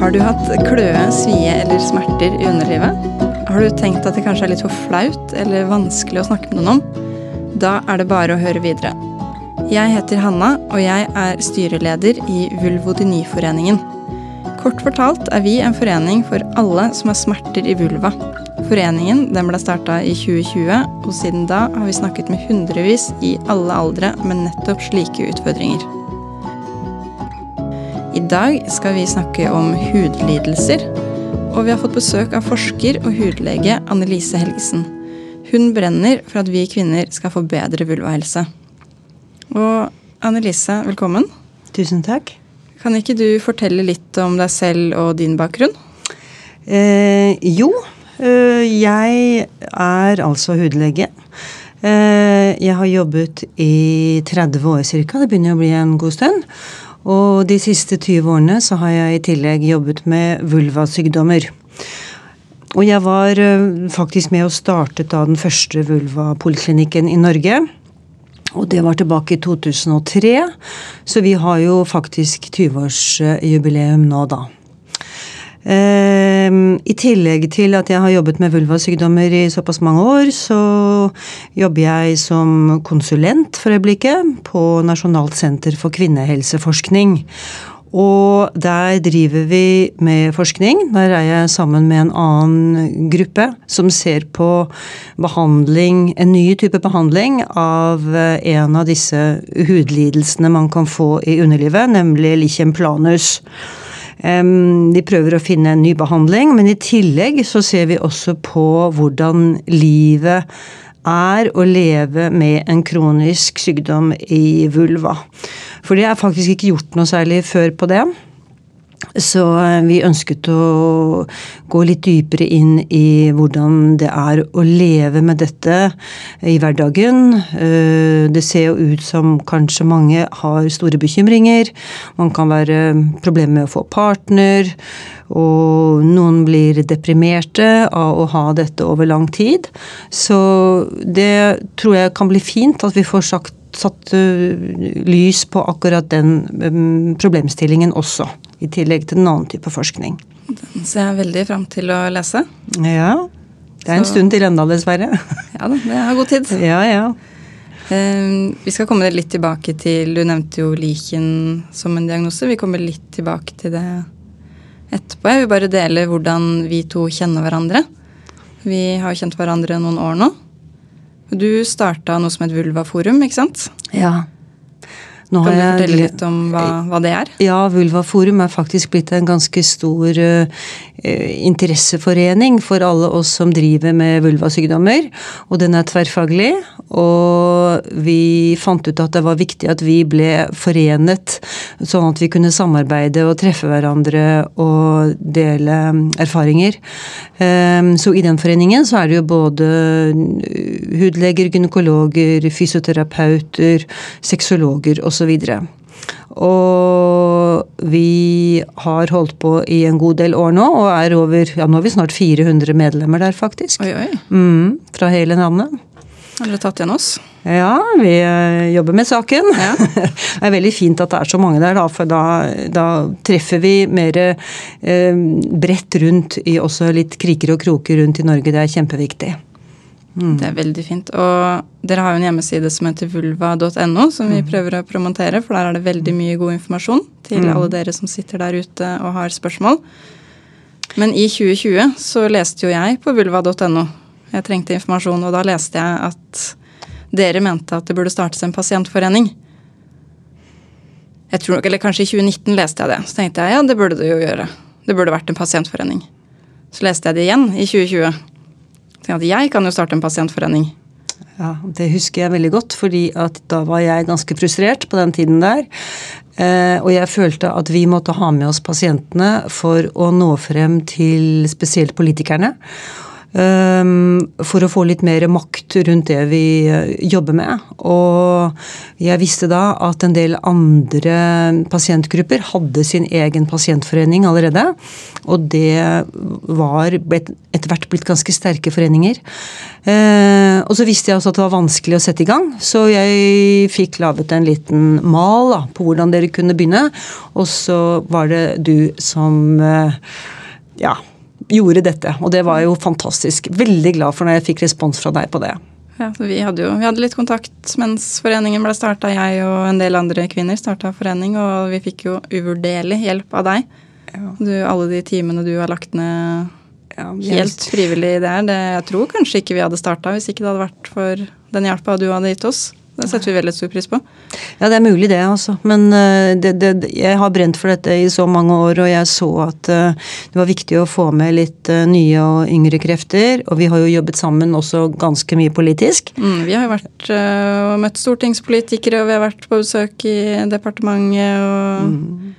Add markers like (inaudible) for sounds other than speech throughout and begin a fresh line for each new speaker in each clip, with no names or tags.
Har du hatt kløe, svie eller smerter i underlivet? Har du tenkt at det kanskje er litt for flaut eller vanskelig å snakke med noen om? Da er det bare å høre videre. Jeg heter Hanna, og jeg er styreleder i Vulvodyniforeningen. Kort fortalt er vi en forening for alle som har smerter i vulva. Foreningen ble starta i 2020, og siden da har vi snakket med hundrevis i alle aldre med nettopp slike utfordringer. Dag skal vi snakke om hudlidelser. Og vi har fått besøk av forsker og hudlege Annelise Helgesen. Hun brenner for at vi kvinner skal få bedre vulvahelse. Og Annelise, velkommen.
Tusen takk.
Kan ikke du fortelle litt om deg selv og din bakgrunn?
Eh, jo, eh, jeg er altså hudlege. Eh, jeg har jobbet i 30 år ca. Det begynner å bli en god stund. Og de siste 20 årene så har jeg i tillegg jobbet med vulvasykdommer. Og jeg var eh, faktisk med og startet da den første vulvapoliklinikken i Norge. Og det var tilbake i 2003, så vi har jo faktisk 20-årsjubileum nå, da. Ehm, I tillegg til at jeg har jobbet med vulvasykdommer i såpass mange år, så jobber jeg som konsulent for øyeblikket på Nasjonalt senter for kvinnehelseforskning. Og der driver vi med forskning. Der er jeg sammen med en annen gruppe som ser på behandling, en ny type behandling av en av disse hudlidelsene man kan få i underlivet, nemlig lichen planus. De prøver å finne en ny behandling, men i tillegg så ser vi også på hvordan livet er å leve med en kronisk sykdom i vulva. For det er faktisk ikke gjort noe særlig før på det. Så eh, vi ønsket å gå litt dypere inn i hvordan det er å leve med dette i hverdagen. Eh, det ser jo ut som kanskje mange har store bekymringer. Man kan være problemer med å få partner. Og noen blir deprimerte av å ha dette over lang tid. Så det tror jeg kan bli fint at vi får sagt satt lys på akkurat den problemstillingen også. I tillegg til en annen type forskning.
Den ser jeg veldig fram til å lese.
Ja. Det er en Så, stund til enda, dessverre. (laughs)
Ja da, det har god tid.
Ja, ja.
Uh, vi skal komme litt tilbake til Du nevnte jo liken som en diagnose. Vi kommer litt tilbake til det etterpå. Jeg vil bare dele hvordan vi to kjenner hverandre. Vi har kjent hverandre noen år nå. Du starta noe som het Vulvaforum, ikke sant?
Ja.
Nå kan du fortelle litt om hva, hva, det er?
Ja, Vulvaforum er faktisk blitt en ganske stor uh, interesseforening for alle oss som driver med vulvasykdommer. Og den er tverrfaglig. Og vi fant ut at det var viktig at vi ble forenet, sånn at vi kunne samarbeide og treffe hverandre og dele erfaringer. Um, så i den foreningen så er det jo både hudleger, gynekologer, fysioterapeuter, sexologer osv. Og, og vi har holdt på i en god del år nå, og er over ja, nå er vi snart 400 medlemmer der, faktisk.
Oi, oi.
Mm, fra hele landet.
Har dere tatt igjen oss?
Ja, vi eh, jobber med saken. Ja. (laughs) det er veldig fint at det er så mange der, da, for da, da treffer vi mer eh, bredt rundt i også litt kriker og kroker rundt i Norge. Det er kjempeviktig.
Mm. Det er veldig fint. Og dere har jo en hjemmeside som heter vulva.no, som vi mm. prøver å promotere, for der er det veldig mye god informasjon til mm. alle dere som sitter der ute og har spørsmål. Men i 2020 så leste jo jeg på vulva.no. Jeg trengte informasjon, og da leste jeg at dere mente at det burde startes en pasientforening. Jeg tror, eller kanskje i 2019 leste jeg det. Så tenkte jeg ja, det burde det jo gjøre. Det burde vært en pasientforening. Så leste jeg det igjen i 2020 tenkte at jeg kan jo starte en pasientforening.
Ja, Det husker jeg veldig godt, fordi at da var jeg ganske frustrert på den tiden der. Eh, og jeg følte at vi måtte ha med oss pasientene for å nå frem til spesielt politikerne. Um, for å få litt mer makt rundt det vi uh, jobber med. Og jeg visste da at en del andre pasientgrupper hadde sin egen pasientforening allerede. Og det var etter hvert blitt ganske sterke foreninger. Uh, og så visste jeg også at det var vanskelig å sette i gang, så jeg fikk laget en liten mal da, på hvordan dere kunne begynne. Og så var det du som uh, ja, gjorde dette. Og det var jo fantastisk. Veldig glad for når jeg fikk respons fra deg på det.
Ja, vi hadde jo vi hadde litt kontakt mens foreningen ble starta. Jeg og en del andre kvinner starta forening, og vi fikk jo uvurderlig hjelp av deg. Ja. Du, alle de timene du har lagt ned ja, helt frivillig der. Det, jeg tror kanskje ikke vi hadde starta hvis ikke det hadde vært for den hjelpa du hadde gitt oss. Det setter vi veldig stor pris på.
Ja, det er mulig det, altså. Men uh, det, det, jeg har brent for dette i så mange år, og jeg så at uh, det var viktig å få med litt uh, nye og yngre krefter. Og vi har jo jobbet sammen også ganske mye politisk.
Mm, vi har jo vært og møtt stortingspolitikere, og vi har vært på besøk i departementet, og mm.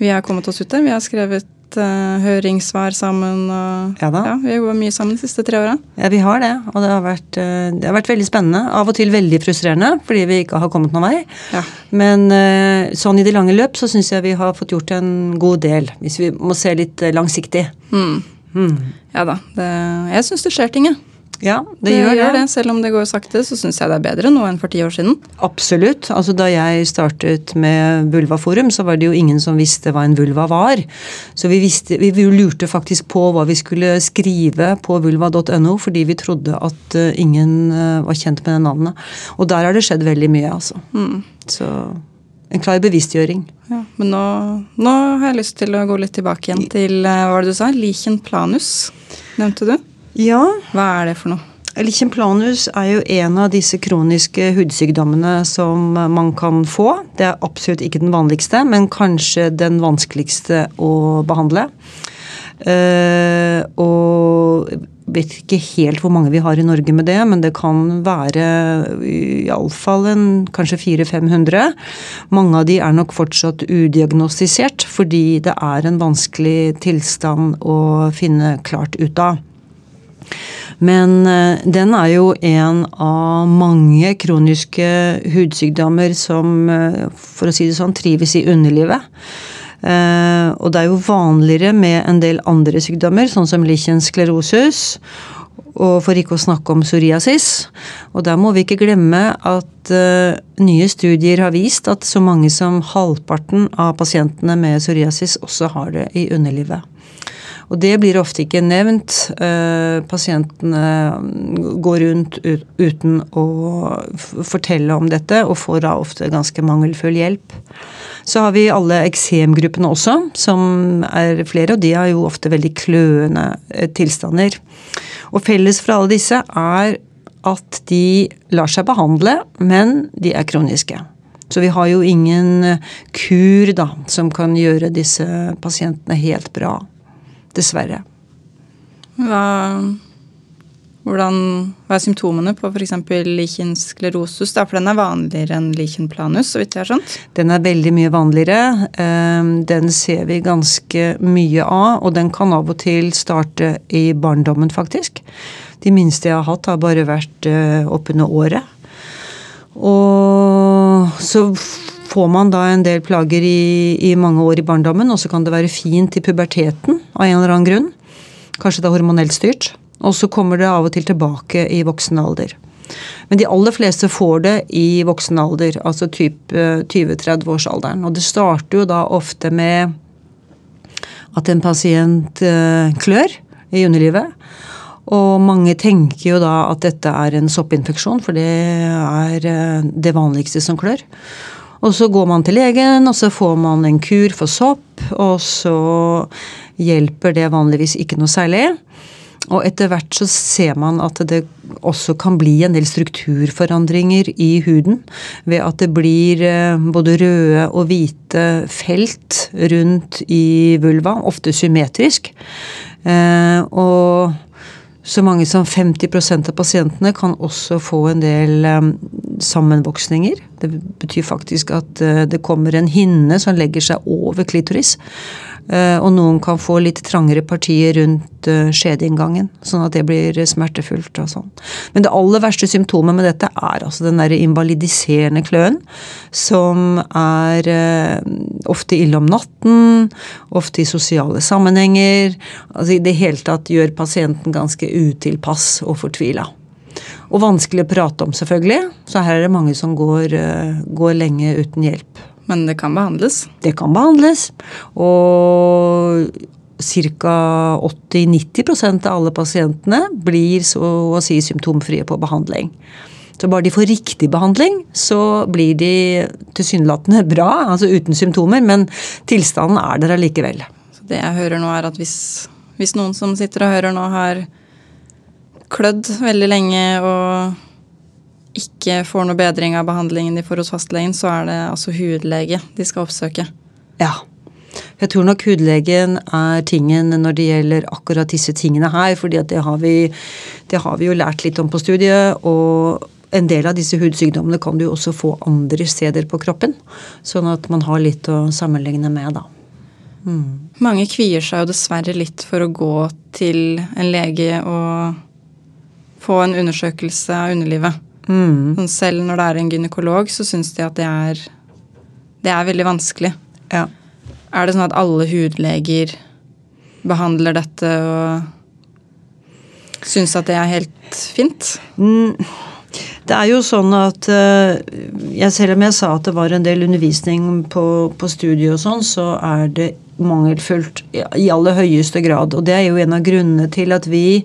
vi har kommet oss ut der. Vi har skrevet uh, høringssvar sammen. Og, ja, ja, Vi har jobba mye sammen de siste tre åra.
Ja, vi har det. Og det har, vært, uh, det har, vært, veldig spennende. Av og til veldig frustrerende fordi vi ikke har kommet noen vei. Ja. Men uh, sånn i det lange løp så syns jeg vi har fått gjort en god del. Hvis vi må se litt langsiktig. Mm.
Mm. Ja da. Det, jeg syns det skjer ting, jeg.
Ja, det, det gjør, gjør det.
Selv om det går sakte, så syns jeg det er bedre nå enn for ti år siden.
Absolutt. Altså Da jeg startet med Vulvaforum, så var det jo ingen som visste hva en vulva var. Så vi, visste, vi lurte faktisk på hva vi skulle skrive på vulva.no, fordi vi trodde at uh, ingen uh, var kjent med det navnet. Og der har det skjedd veldig mye, altså. Mm. Så en klar bevisstgjøring.
Ja, men nå, nå, har jeg lyst til å gå litt tilbake igjen til uh, hva var det du sa? Lichen planus, nevnte du?
Ja.
Hva er det for noe?
Lichen planus er jo en av disse kroniske hudsykdommene som man kan få. Det er absolutt ikke den vanligste, men kanskje den vanskeligste å behandle. Uh, og vet ikke helt hvor mange vi har i Norge med det, men det kan være iallfall kanskje 400-500. Mange av de er nok fortsatt udiagnostisert, fordi det er en vanskelig tilstand å finne klart ut av. Men eh, den er jo en av mange kroniske hudsykdommer som, eh, for å si det sånn, trives i underlivet. Eh, og det er jo vanligere med en del andre sykdommer, sånn som lichen sklerosus. Og for ikke å snakke om psoriasis. Og der må vi ikke glemme at nye studier har vist at så mange som halvparten av pasientene med psoriasis også har det i underlivet. Og det blir ofte ikke nevnt. Eh, pasientene går rundt uten å fortelle om dette, og får da ofte ganske mangelfull hjelp. Så har vi alle eksemgruppene også, som er flere, og de har jo ofte veldig kløende eh, tilstander. Og felles for alle disse er at de lar seg behandle, men de er kroniske. Så vi har jo ingen kur da, som kan gjøre disse pasientene helt bra. Dessverre.
Hva, hvordan, hva er symptomene på f.eks. lichensklerosus? Da? For den er vanligere enn lichenplanus? så vidt jeg har skjønt?
Den er veldig mye vanligere. Ehm, den ser vi ganske mye av, og den kan av og til starte i barndommen, faktisk. De minste jeg har hatt, har bare vært eh, oppunder året. Og så får man da en del plager i, i, mange år i barndommen, og så kan det være fint i puberteten av en eller annen grunn. Kanskje det er hormonelt styrt. Og så kommer det av og til tilbake i voksen alder. Men de aller fleste får det i voksen alder, altså type 20-30-årsalderen. Og det starter jo da ofte med at en pasient eh, klør i underlivet. Og mange tenker jo da at dette er en soppinfeksjon, for det er eh, det vanligste som klør. Og så går man til legen, og så får man en kur for sopp, og så hjelper det vanligvis ikke noe særlig. Og etter hvert så ser man at det også kan bli en del strukturforandringer i huden. Ved at det blir eh, både røde og hvite felt rundt i vulva, ofte symmetrisk. Eh, og så mange som 50% av pasientene kan også få en del um, sammenvoksninger. Det betyr faktisk at eh, det kommer en hinne som legger seg over klitoris. Eh, og noen kan få litt trangere partier rundt eh, skjedeinngangen, sånn at det blir smertefullt og sånn. Men det aller verste symptomet med dette er altså den derre invalidiserende kløen, som er ofte ille om natten, ofte i sosiale sammenhenger. Altså i det hele tatt gjør pasienten ganske utilpass og fortvila. Og vanskelig å prate om, selvfølgelig. Så her er det mange som går, eh, går lenge uten hjelp.
Men det kan behandles?
Det kan behandles. Og ca. 80-90% av alle pasientene blir så å si symptomfrie på behandling. Så bare de får riktig behandling, så blir de tilsynelatende bra, altså uten symptomer, men tilstanden er der allikevel.
det jeg hører nå, er at hvis, hvis noen som sitter og hører nå, har klødd veldig lenge og ikke får noe bedring av behandlingen de får hos fastlegen, så er det altså hudlege de skal oppsøke.
Ja. Jeg tror nok hudlegen er tingen når det gjelder akkurat disse tingene her. fordi det har, vi, det har vi jo lært litt om på studiet. og en del av disse hudsykdommene kan du også få andre steder på kroppen. Sånn at man har litt å sammenligne med, da.
Mm. Mange kvier seg jo dessverre litt for å gå til en lege og få en undersøkelse av underlivet. Mm. Selv når det er en gynekolog, så syns de at det er, det er veldig vanskelig.
Ja.
Er det sånn at alle hudleger behandler dette og syns at det er helt fint?
Mm. Det er jo sånn at eh, jeg, Selv om jeg sa at det var en del undervisning på, på studiet og sånn, så er det mangelfullt i aller høyeste grad. Og det er jo en av grunnene til at vi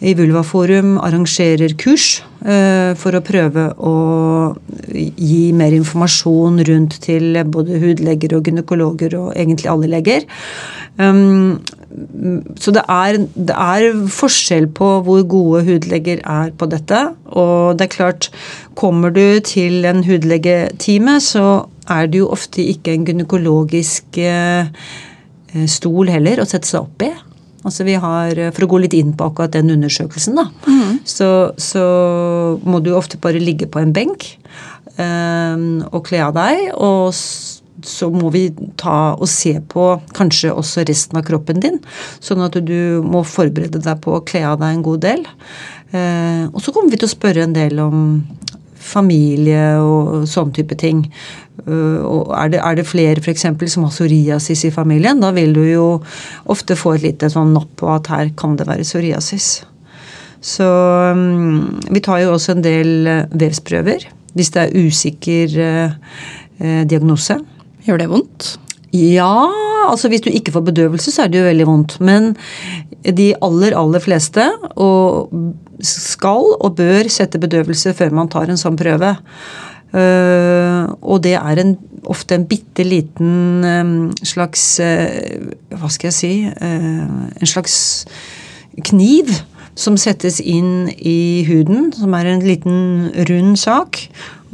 i Vulvaforum arrangerer kurs eh, for å prøve å gi mer informasjon rundt til både hudleger og gynekologer og egentlig alle leger. Um, så det er, det er, forskjell på hvor gode hudleger er på dette. Og det er klart, kommer du til en hudlegetime, så er det jo ofte ikke en gynekologisk eh, stol heller å sette seg opp i. Altså vi har, eh, For å gå litt inn på akkurat den undersøkelsen, da, mm. så, så, må du ofte bare ligge på en benk um, og kle av deg. Og så må vi ta og se på kanskje også resten av kroppen din. Sånn at du må forberede deg på å kle av deg en god del. Uh, og så kommer vi til å spørre en del om familie og sånn type ting. Øh, og er det, er det flere f.eks. som har psoriasis i familien, da vil du jo ofte få et lite sånn napp på at her kan det være psoriasis. Så um, vi tar jo også en del øh, vevsprøver hvis det er usikker eh, diagnose.
Gjør det vondt?
Ja, altså hvis du ikke får bedøvelse, så er det jo veldig vondt. Men de aller, aller fleste og skal og bør sette bedøvelse før man tar en sånn prøve. Uh, og det er en, ofte en bitte liten um, slags uh, Hva skal jeg si En slags kniv som settes inn i huden, som er en liten rund sak.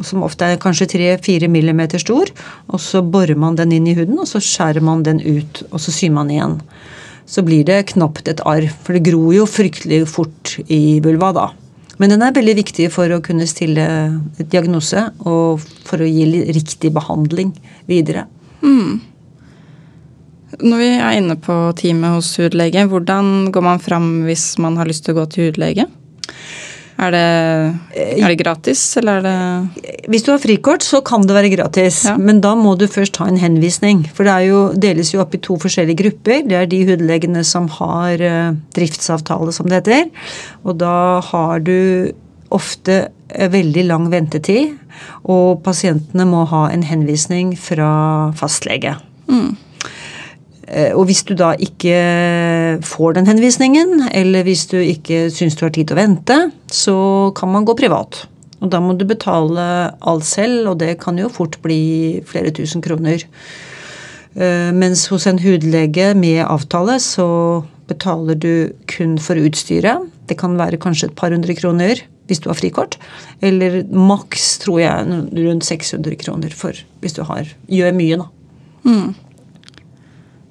Som ofte er kanskje 3-4 millimeter stor. Og så borer man den inn i huden, og så skjærer man den ut, og så syr man igjen så blir det knapt et arr. For det gror jo fryktelig fort i vulva da. Men den er veldig viktig for å kunne stille et diagnose og for å gi riktig behandling videre. Mm.
Når vi er inne på teamet hos hudlege, hvordan går man fram hvis man har lyst til å gå til hudlege? Er det, er det, gratis, eller er det
Hvis du har frikort, så kan det være gratis. Ja. Men da må du først ha en henvisning. For det jo, deles jo opp i to forskjellige grupper. Det er de hudlegene som har uh, driftsavtale, som det heter. Og da har du ofte veldig lang ventetid. Og pasientene må ha en henvisning fra fastlege. Mm. Eh, og hvis du da ikke får den henvisningen, eller hvis du ikke syns du har tid til å vente, så kan man gå privat. Og da må du betale alt selv, og det kan jo fort bli flere tusen kroner. Eh, mens hos en hudlege med avtale så betaler du kun for utstyret. Det kan være kanskje et par hundre kroner hvis du har frikort. Eller maks, tror jeg, rundt 600 kroner for hvis du har, gjør mye, da. Mm.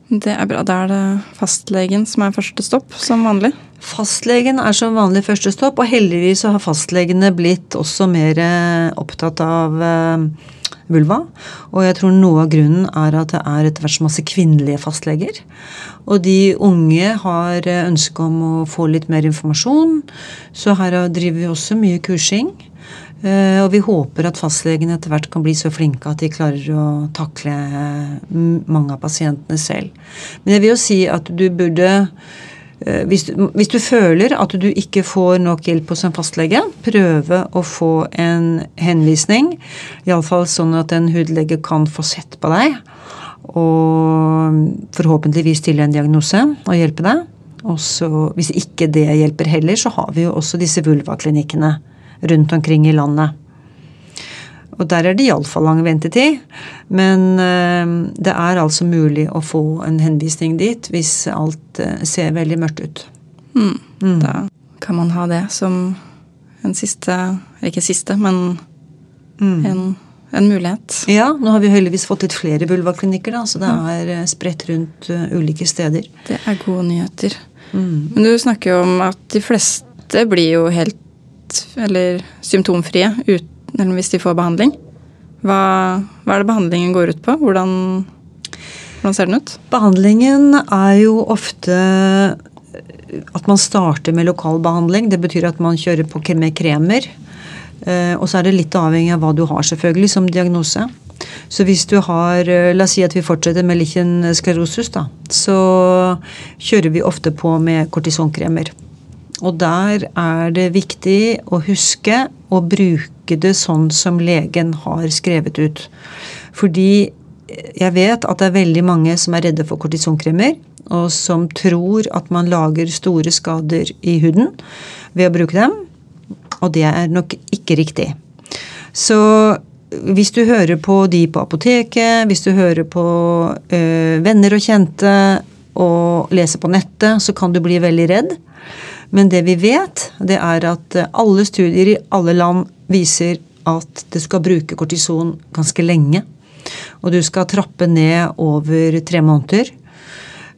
Det er bra. Da er det fastlegen som er første stopp, som vanlig.
Fastlegen er som vanlig første stopp, og heldigvis har fastlegene blitt også mer eh, opptatt av eh, vulva. Og jeg tror noe av grunnen er at det er etter hvert så masse kvinnelige fastleger. Og de unge har eh, ønske om å få litt mer informasjon, så her driver vi også mye kursing. Eh, og vi håper at fastlegene etter hvert kan bli så flinke at de klarer å takle eh, mange av pasientene selv. Men jeg vil jo si at du burde eh, hvis du, hvis du, føler at du ikke får nok hjelp hos en fastlege, prøve å få en henvisning. Iallfall sånn at en hudlege kan få sett på deg. Og forhåpentligvis stille en diagnose og hjelpe deg. Også, hvis ikke det hjelper heller, så har vi jo også disse vulvaklinikkene rundt omkring i landet. Og der er det iallfall lang ventetid. Men eh, det er altså mulig å få en henvisning dit hvis alt eh, ser veldig mørkt ut.
Mm. Mm. Da kan man ha det som en siste Ikke siste, men mm. en, en, mulighet.
Ja, nå har vi heldigvis fått litt flere vulvaklinikker, da, så det er eh, spredt rundt ulike steder.
Det er gode nyheter. Mm. Men du snakker jo om at de fleste blir jo helt eller symptomfrie uten, hvis de får behandling. Hva, hva, er det behandlingen går ut på? Hvordan, hvordan ser den ut?
Behandlingen er jo ofte at man starter med lokal behandling. Det betyr at man kjører på med kremer. Eh, og så er det litt avhengig av hva du har, selvfølgelig, som diagnose. Så hvis du har eh, La oss si at vi fortsetter med lichen sklerosus, da. Så kjører vi ofte på med kortisonkremer. Og der er det viktig å huske å bruke det sånn som legen har skrevet ut. Fordi jeg vet at det er veldig mange som er redde for kortisonkremer, og som tror at man lager store skader i huden ved å bruke dem. Og det er nok ikke riktig. Så hvis du hører på de på apoteket, hvis du hører på ø, venner og kjente og leser på nettet, så kan du bli veldig redd. Men det vi vet, det er at eh, alle studier i alle land viser at du skal bruke kortison ganske lenge. Og du skal trappe ned over tre måneder.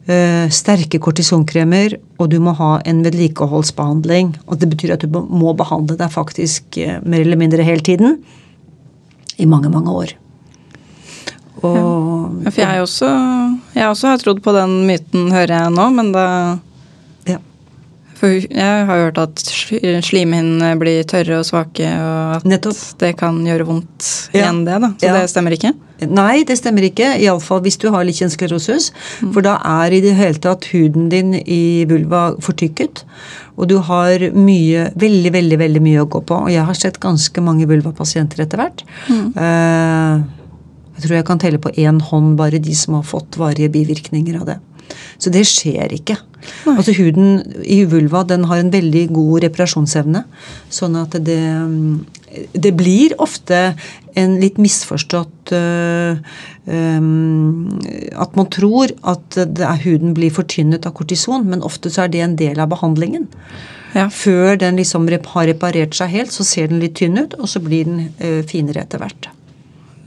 Eh, sterke kortisonkremer, og du må ha en vedlikeholdsbehandling. Og det betyr at du må behandle deg faktisk eh, mer eller mindre hele tiden. I mange, mange år.
Og, ja, for jeg også, jeg også har trodd på den myten, hører jeg nå, men da for jeg har hørt at slimhinnene blir tørre og svake, og at
Nettopp.
det kan gjøre vondt ja. igjen, det. da. Så ja. det stemmer ikke?
Nei, det stemmer ikke. Iallfall hvis du har lichensklerosus. Mm. For da er i det hele tatt huden din i vulva fortykket. Og du har mye, veldig, veldig veldig mye å gå på. Og jeg har sett ganske mange vulvapasienter etter hvert. Mm. Uh, jeg tror jeg kan telle på én hånd bare de som har fått varige bivirkninger av det. Så det skjer ikke. Nei. Altså Huden i vulva den har en veldig god reparasjonsevne. Sånn at det, det blir ofte en litt misforstått uh, um, At man tror at er, huden blir fortynnet av kortison, men ofte så er det en del av behandlingen. Ja. Før den liksom har reparert seg helt, så ser den litt tynn ut, og så blir den uh, finere etter hvert.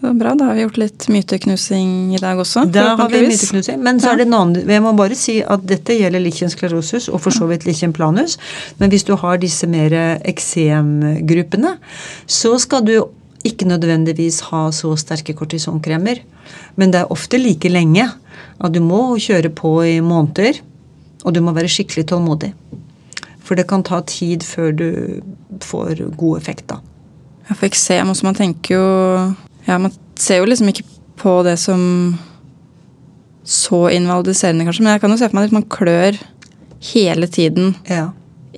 Bra, da har vi gjort litt myteknusing i dag også.
Da har vi myteknusing, Men så er det en annen, jeg må bare si at dette gjelder lichen og for så vidt lichen planus. Men hvis du har disse mer eksemgruppene, så skal du ikke nødvendigvis ha så sterke kortisonkremer. Men det er ofte like lenge at du må kjøre på i måneder. Og du må være skikkelig tålmodig. For det kan ta tid før du får god effekt, da.
Ja, for eksem også, man tenker jo ja, man ser jo liksom ikke på det som så invalidiserende, kanskje. Men jeg kan jo se for meg at man klør hele tiden.
Ja.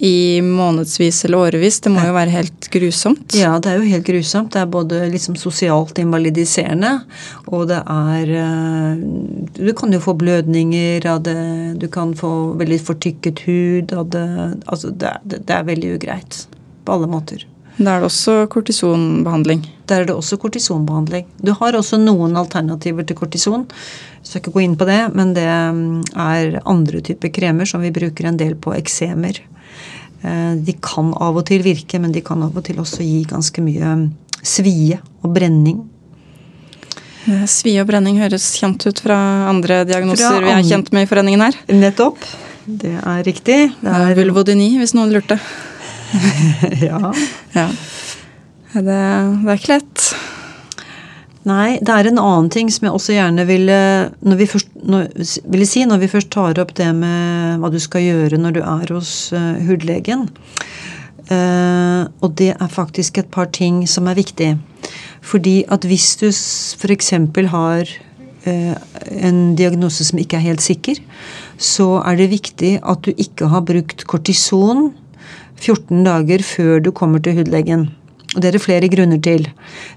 I månedsvis eller årevis. Det må jo være helt grusomt.
Ja, det er jo helt grusomt. Det er både liksom sosialt invalidiserende, og det er eh, Du kan jo få blødninger av det, du kan få veldig fortykket hud av det. Altså, det, det er veldig ugreit. På alle måter.
Da er det også kortisonbehandling?
Der er det også kortisonbehandling. Du har også noen alternativer til kortison. Jeg skal ikke gå inn på det, men det mm, er andre typer kremer som vi bruker en del på eksemer. Eh, de kan av og til virke, men de kan av og til også gi ganske mye mm, svie og brenning.
Svie og brenning høres kjent ut fra andre diagnoser
Fra
vi er kjent med i foreningen her.
Nettopp. Det er riktig. Det
Det er vulvodyni, hvis noen lurte. (laughs)
ja.
Ja. Det, det er ikke lett.
Nei, det er en annen ting som jeg også gjerne ville, når vi først, når, ville si når vi først tar opp det med hva du skal gjøre når du er hos uh, hudlegen. Uh, og det er faktisk et par ting som er viktig. Fordi at hvis du f.eks. har uh, en diagnose som ikke er helt sikker, så er det viktig at du ikke har brukt kortison 14 dager før du kommer til hudlegen. Og det er det flere grunner til.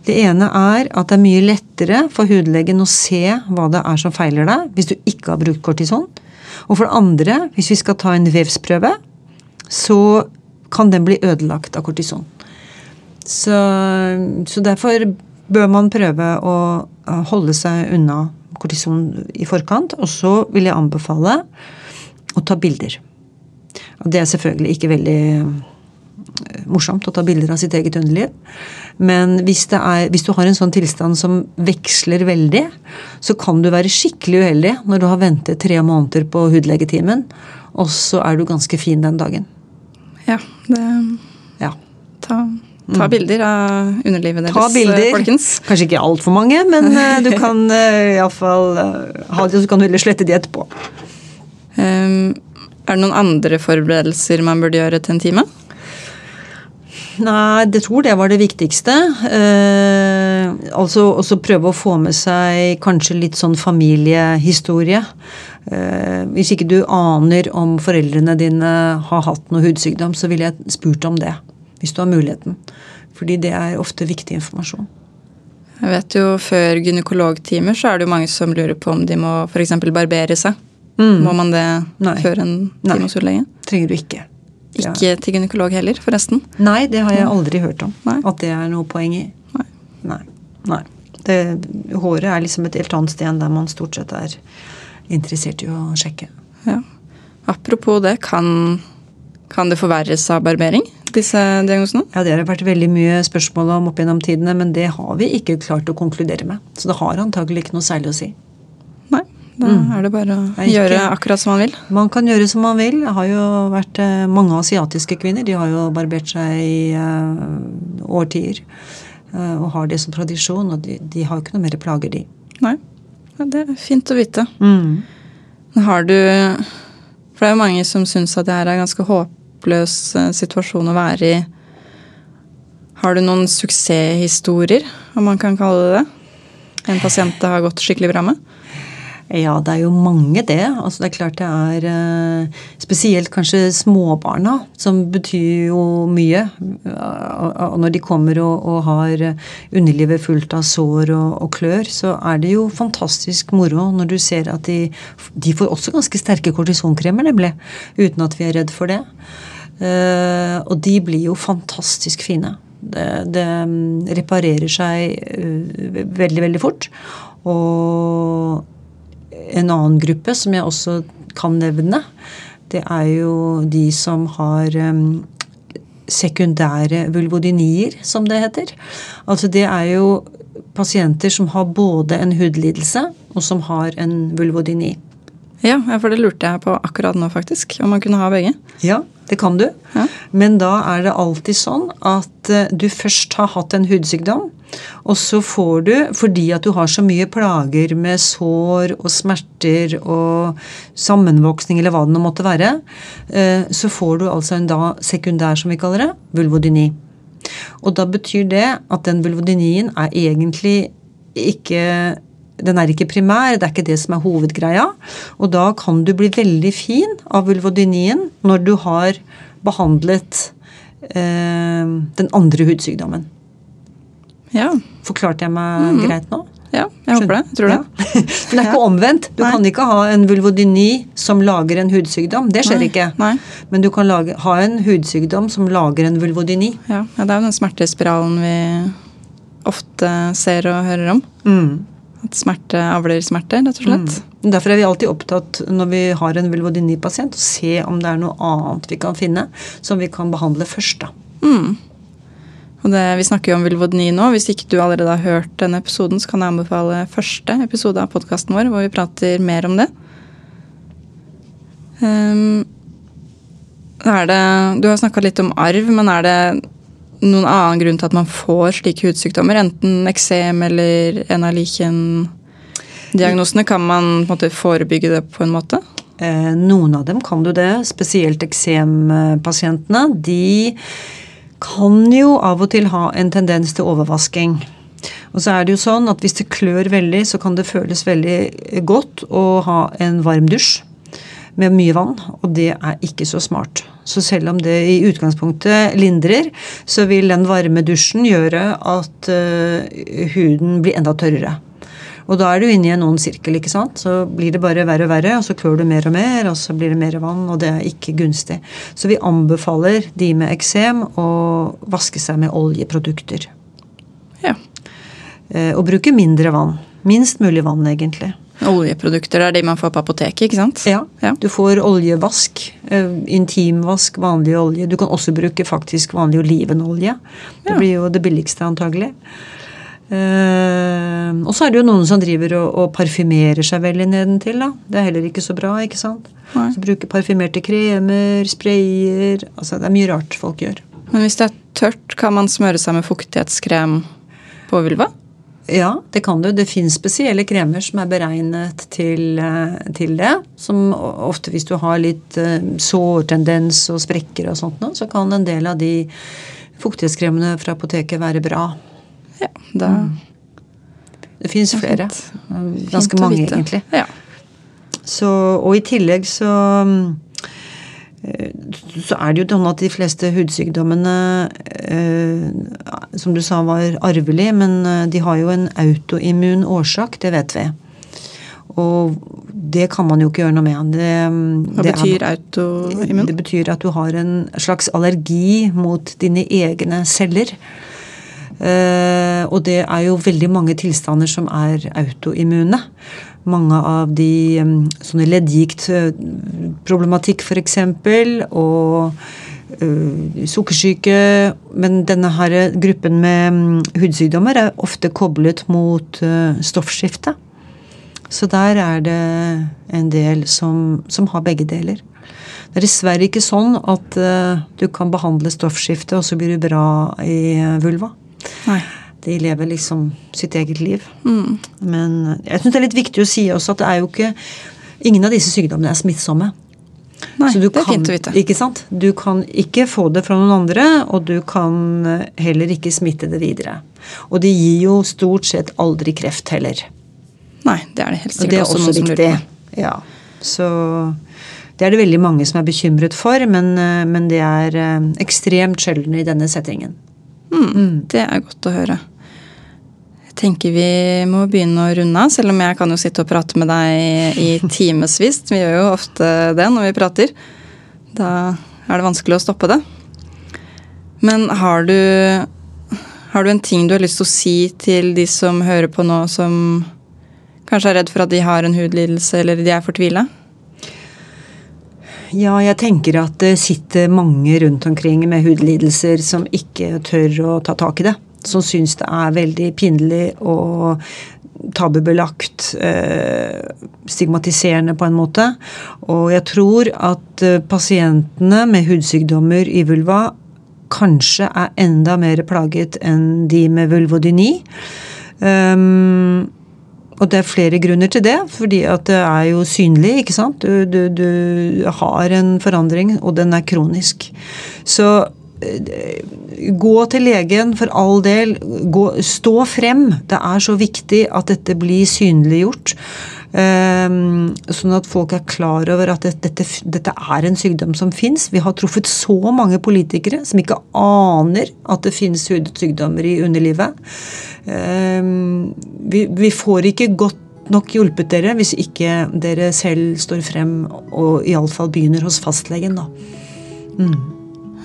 Det ene er at det er mye lettere for hudlegen å se hva det er som feiler deg, hvis du ikke har brukt kortison. Og for det andre, hvis vi skal ta en vevsprøve, så kan den bli ødelagt av kortison. Så, så derfor bør man prøve å holde seg unna kortison i forkant. Og så vil jeg anbefale å ta bilder. Og det er selvfølgelig ikke veldig morsomt å ta bilder av sitt eget underliv. Men hvis, det er, hvis du har en sånn tilstand som veksler veldig, så kan du være skikkelig uheldig når du har ventet tre måneder på hudlegetimen, og så er du ganske fin den dagen.
Ja, det,
Ja.
ta, ta bilder av underlivet deres,
Ta bilder.
eh, folkens.
Kanskje ikke altfor mange, men eh, du (laughs) kan iallfall ha det, så kan du heller slette de etterpå.
Um, er det noen andre forberedelser man burde gjøre til en time?
Nei, jeg tror det var det viktigste. Eh, altså også prøve å få med seg kanskje litt sånn familiehistorie. Eh, hvis ikke du aner om foreldrene dine har hatt noe hudsykdom, så ville jeg spurt om det. Hvis du har muligheten. Fordi det er ofte viktig informasjon.
Jeg vet jo Før gynekologtimer så er det jo mange som lurer på om de må f.eks. barbere seg. Må man det
Nei.
før en time hos hudlege?
Trenger du ikke. Ja.
Ikke til gynekolog heller, forresten.
Nei, det har jeg aldri hørt om.
Nei.
At det er noe poeng i.
Nei.
Nei. Nei. Det, håret er liksom et helt annet sted enn der man stort sett er interessert i å sjekke.
Ja. Apropos det, kan, kan det forverres av barbering, disse diagnosene?
Ja, Det har vært veldig mye spørsmål om opp gjennom tidene, men det har vi ikke klart å konkludere med. Så det har antagelig ikke noe særlig å si.
Da er det bare å
ikke-
gjøre akkurat som man vil.
Man kan gjøre som man vil. Det har jo vært eh, mange asiatiske kvinner. De har jo barbert seg i eh, årtier. eh, og har det som tradisjon. Og de, de har jo ikke noe mer plager, de.
Nei. Ja, det er fint å vite.
Mm.
Har du For det er jo mange som syns at det her er en ganske håpløs situasjon å være i. Har du noen suksesshistorier, om man kan kalle det det? En pasient det har gått skikkelig bra med?
Ja, det er jo mange det. Altså det er klart det er eh, spesielt kanskje småbarna, som betyr jo mye. Og når de kommer og, og har underlivet fullt av sår og, og klør, så er det jo fantastisk moro når du ser at de, de får også ganske sterke kortisonkremer, nemlig. Uten at vi er redd for det. Eh, og de blir jo fantastisk fine. Det, det mm, reparerer seg eh, veldig, veldig fort. Og en annen gruppe som jeg også kan nevne, det er jo de som har um, sekundære vulvodynier, som det heter. Altså det er jo pasienter som har både en hudlidelse og som har en vulvodyni.
Ja, ja, for det lurte jeg på akkurat nå, faktisk. Om man kunne ha begge.
Ja, det kan du.
Ja.
Men da er det alltid sånn at eh, du først har hatt en hudsykdom, og så får du, fordi at du har så mye plager med sår og smerter og sammenvoksning eller hva det nå måtte være, eh, så får du altså en da sekundær, som vi kaller det, vulvodyni. Og da betyr det at den vulvodynien er egentlig ikke den er ikke primær, det er ikke det som er hovedgreia. Og da kan du bli veldig fin av vulvodynien når du har behandlet eh, den andre hudsykdommen.
Ja,
Forklarte jeg meg greit nå?
ja jeg håper det. Jeg tror det.
Ja. Men det er ikke (laughs) omvendt. Du
Nei.
kan ikke ha en vulvodyni som lager en hudsykdom. Det skjer
Nei,
ikke.
nei.
Men du kan lage, ha en hudsykdom som lager en vulvodyni.
Ja, ja, det er jo den smertespiralen vi ofte ser og hører om.
Mm.
At smerte avler smerte, rett og slett.
Derfor er vi alltid opptatt når vi har en vulvodyni-pasient, å se om det er noe annet vi kan finne som vi kan behandle først. da.
Mm. Og det, vi snakker jo om vulvodyni nå. Hvis ikke du allerede har hørt denne episoden, så kan jeg anbefale første episode av podkasten vår, hvor vi prater mer om det. Um, er det Du har snakka litt om arv, men er det noen annen grunn til at man får slike hudsykdommer? Enten eksem eller en av lichen-diagnosene. Kan man på en måte forebygge det på en måte?
Eh, noen av dem kan du det. Spesielt eksempasientene. De kan jo av og til ha en tendens til overvasking. Og så er det jo sånn at hvis det klør veldig, så kan det føles veldig godt å ha en varm dusj med mye vann, og det er ikke så smart. Så selv om det i utgangspunktet lindrer, så vil den varme dusjen gjøre at uh, huden blir enda tørrere. Og da er du inne i en ond sirkel. ikke sant? Så blir det bare verre og verre, og så klør du mer og mer, og så blir det mer vann, og det er ikke gunstig. Så vi anbefaler de med eksem å vaske seg med oljeprodukter.
Ja.
Uh, og bruke mindre vann. Minst mulig vann, egentlig.
Oljeprodukter er de man får på apoteket, ikke sant?
Ja. ja. Du får oljevask. Eh, intimvask, vanlig olje. Du kan også bruke faktisk vanlig olivenolje. Det ja. blir jo det billigste, antagelig. Uh, og så er det jo noen som driver og, og parfymerer seg veldig nedentil. da. Det er heller ikke så bra. ikke sant? Nei. Så Bruker parfymerte kremer, sprayer altså Det er mye rart folk gjør.
Men hvis det er tørt, kan man smøre seg med fuktighetskrem på vulva?
Ja, det kan du. Det fins spesielle kremer som er beregnet til, eh, til, det. Som ofte hvis du har litt uh, sårtendens og sprekker og sånt, så kan en del av de fuktighetskremene fra apoteket være bra.
Ja, da... Mm.
Det fins flere. Ganske mange, egentlig.
Ja.
Så, og i tillegg så Eh, så er det jo sånn at de fleste hudsykdommene, eh, som du sa, var arvelige, men eh, de har jo en autoimmun årsak, det vet vi. Og det kan man jo ikke gjøre noe med. Det,
Hva det betyr er, autoimmun?
Det betyr at du har en slags allergi mot dine egne celler. Og det er jo veldig mange tilstander som er autoimmune mange av de sånne leddgiktproblematikk f.eks. og uh, sukkersyke. Men denne her gruppen med hudsykdommer er ofte koblet mot uh, stoffskifte. Så der er det en del som, som, har begge deler. Det er dessverre ikke sånn at du kan behandle stoffskifte, og så blir du bra i vulva.
Nei.
De lever liksom sitt eget liv.
Mm.
Men jeg syns det er litt viktig å si også at det er jo ikke Ingen av disse sykdommene er smittsomme.
Nei, det er kan, fint å vite.
Ikke sant? Du kan ikke få det fra noen andre, og du kan heller ikke smitte det videre. Og de gir jo stort sett aldri kreft heller.
Nei, det er det helt sikkert
det er også, også viktig. Ja, så det er det veldig mange som er bekymret for, men, men det er eh, ekstremt sjelden i denne settingen.
Mm, mm. Det er godt å høre tenker vi må begynne å runde av, selv om jeg kan jo sitte og prate med deg i timevis. Vi gjør jo ofte det når vi prater. Da er det vanskelig å stoppe det. Men har du, har du en ting du har lyst til å si til de som hører på nå, som kanskje er redd for at de har en hudlidelse, eller de er fortvila?
Ja, jeg tenker at det sitter mange rundt omkring med hudlidelser som ikke tør å ta tak i det som syns det er veldig pinlig og tabubelagt, eh, stigmatiserende på en måte. Og jeg tror at eh, pasientene med hudsykdommer i vulva kanskje er enda mer plaget enn de med vulvodyni. Um, og det er flere grunner til det, fordi at det er jo synlig, ikke sant. Du, du, du har en forandring, og den er kronisk. Så Gå til legen, for all del. Gå, stå frem. Det er så viktig at dette blir synliggjort. Um, sånn at folk er klar over at dette, dette, dette er en sykdom som fins. Vi har truffet så mange politikere som ikke aner at det finnes hudsykdommer i underlivet. Um, vi, vi får ikke godt nok hjulpet dere hvis ikke dere selv står frem og iallfall begynner hos fastlegen. da. Mm.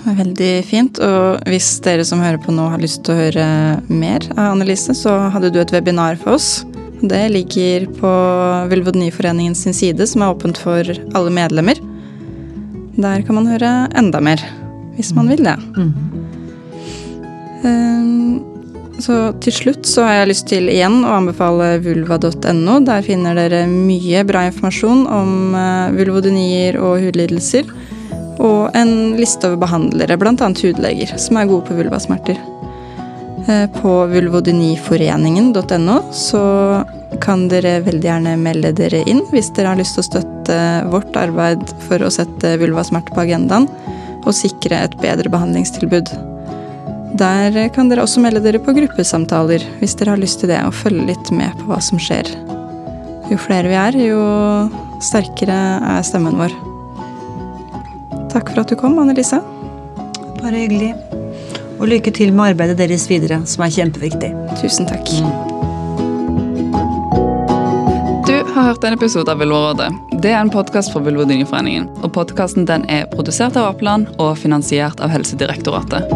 Veldig fint. Og hvis dere som hører på nå har lyst til å høre mer av Annelise, så hadde du et webinar for oss. Det ligger på Vulvodyniforeningen sin side, som er åpent for alle medlemmer. Der kan man høre enda mer, hvis man vil det.
Mm.
Um, så til slutt så har jeg lyst til igjen å anbefale vulva.no. Der finner dere mye bra informasjon om uh, vulvodynier og hudlidelser. Og en liste over behandlere, bl.a. hudleger, som er gode på vulvasmerter. Uh, på vulvodyniforeningen.no så kan dere veldig gjerne melde dere inn hvis dere har lyst til å støtte vårt arbeid for å sette vulvasmerter på agendaen og sikre et bedre behandlingstilbud. Der kan dere også melde dere på gruppesamtaler hvis dere har lyst til det, og følge litt med på hva som skjer. Jo flere vi er, jo sterkere er stemmen vår. Takk for at du kom, Annelise.
Bare hyggelig. Og lykke til med arbeidet deres videre, som er kjempeviktig.
Tusen takk.
Du har hørt en episode av Vulvarådet. Det er en podkast fra Vulvodyniforeningen. Og podkasten er produsert av Apeland og finansiert av Helsedirektoratet.